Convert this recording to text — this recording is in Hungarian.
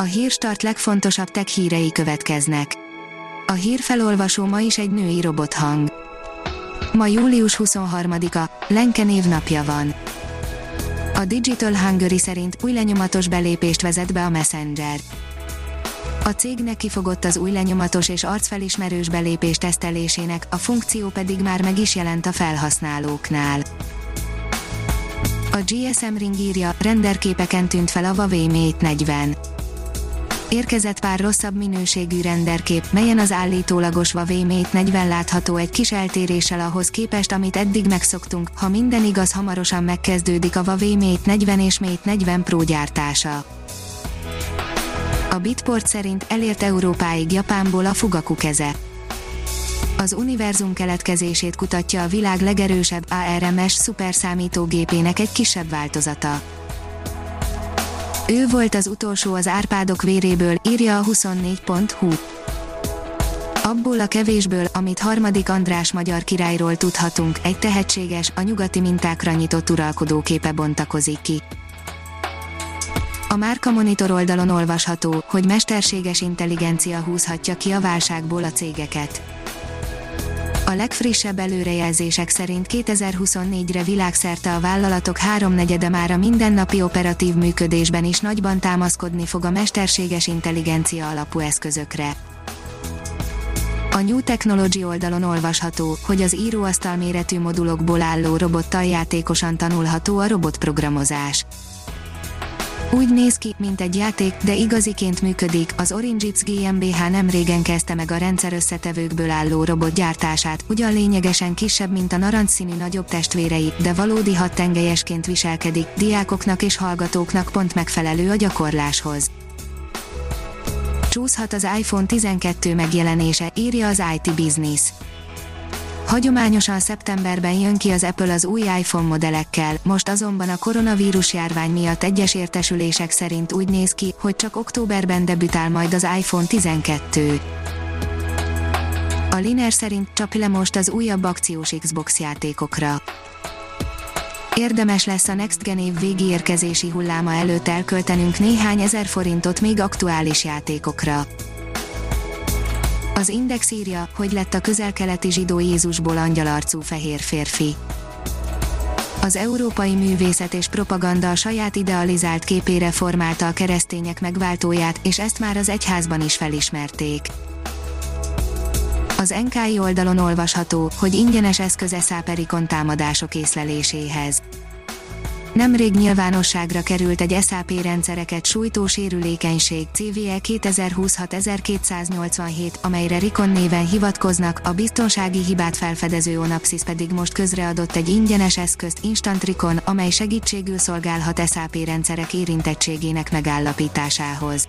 A hírstart legfontosabb tech hírei következnek. A hírfelolvasó ma is egy női robothang. Ma július 23-a, Lenke névnapja van. A Digital Hungary szerint új lenyomatos belépést vezet be a Messenger. A cég nekifogott az új lenyomatos és arcfelismerős belépés tesztelésének, a funkció pedig már meg is jelent a felhasználóknál. A GSM Ring írja, renderképeken tűnt fel a Huawei Mate 40. Érkezett pár rosszabb minőségű renderkép, melyen az állítólagos Huawei Mate 40 látható egy kis eltéréssel ahhoz képest, amit eddig megszoktunk, ha minden igaz hamarosan megkezdődik a Huawei Mate 40 és Mate 40 Pro gyártása. A Bitport szerint elért Európáig Japánból a Fugaku keze. Az univerzum keletkezését kutatja a világ legerősebb ARMS szuperszámítógépének egy kisebb változata. Ő volt az utolsó az árpádok véréből, írja a 24.hu. Abból a kevésből, amit harmadik András magyar királyról tudhatunk, egy tehetséges, a nyugati mintákra nyitott uralkodóképe bontakozik ki. A Márka Monitor oldalon olvasható, hogy mesterséges intelligencia húzhatja ki a válságból a cégeket. A legfrissebb előrejelzések szerint 2024-re világszerte a vállalatok háromnegyede már a mindennapi operatív működésben is nagyban támaszkodni fog a mesterséges intelligencia alapú eszközökre. A New Technology oldalon olvasható, hogy az íróasztal méretű modulokból álló robottal játékosan tanulható a robotprogramozás. Úgy néz ki, mint egy játék, de igaziként működik. Az Orange GmbH nem régen kezdte meg a rendszer összetevőkből álló robot gyártását, ugyan lényegesen kisebb, mint a narancsszínű nagyobb testvérei, de valódi tengelyesként viselkedik, diákoknak és hallgatóknak pont megfelelő a gyakorláshoz. Csúszhat az iPhone 12 megjelenése, írja az IT Business. Hagyományosan szeptemberben jön ki az Apple az új iPhone modellekkel, most azonban a koronavírus járvány miatt egyes értesülések szerint úgy néz ki, hogy csak októberben debütál majd az iPhone 12. A Liner szerint csap le most az újabb akciós Xbox játékokra. Érdemes lesz a Next Gen év végi érkezési hulláma előtt elköltenünk néhány ezer forintot még aktuális játékokra. Az Index írja, hogy lett a közel-keleti zsidó Jézusból angyalarcú fehér férfi. Az európai művészet és propaganda a saját idealizált képére formálta a keresztények megváltóját, és ezt már az egyházban is felismerték. Az NKI oldalon olvasható, hogy ingyenes eszköz száperikon támadások észleléséhez. Nemrég nyilvánosságra került egy SAP rendszereket sújtó sérülékenység CVE 2026-1287, amelyre Rikon néven hivatkoznak, a biztonsági hibát felfedező Onapsis pedig most közreadott egy ingyenes eszközt Instant Rikon, amely segítségül szolgálhat SAP rendszerek érintettségének megállapításához.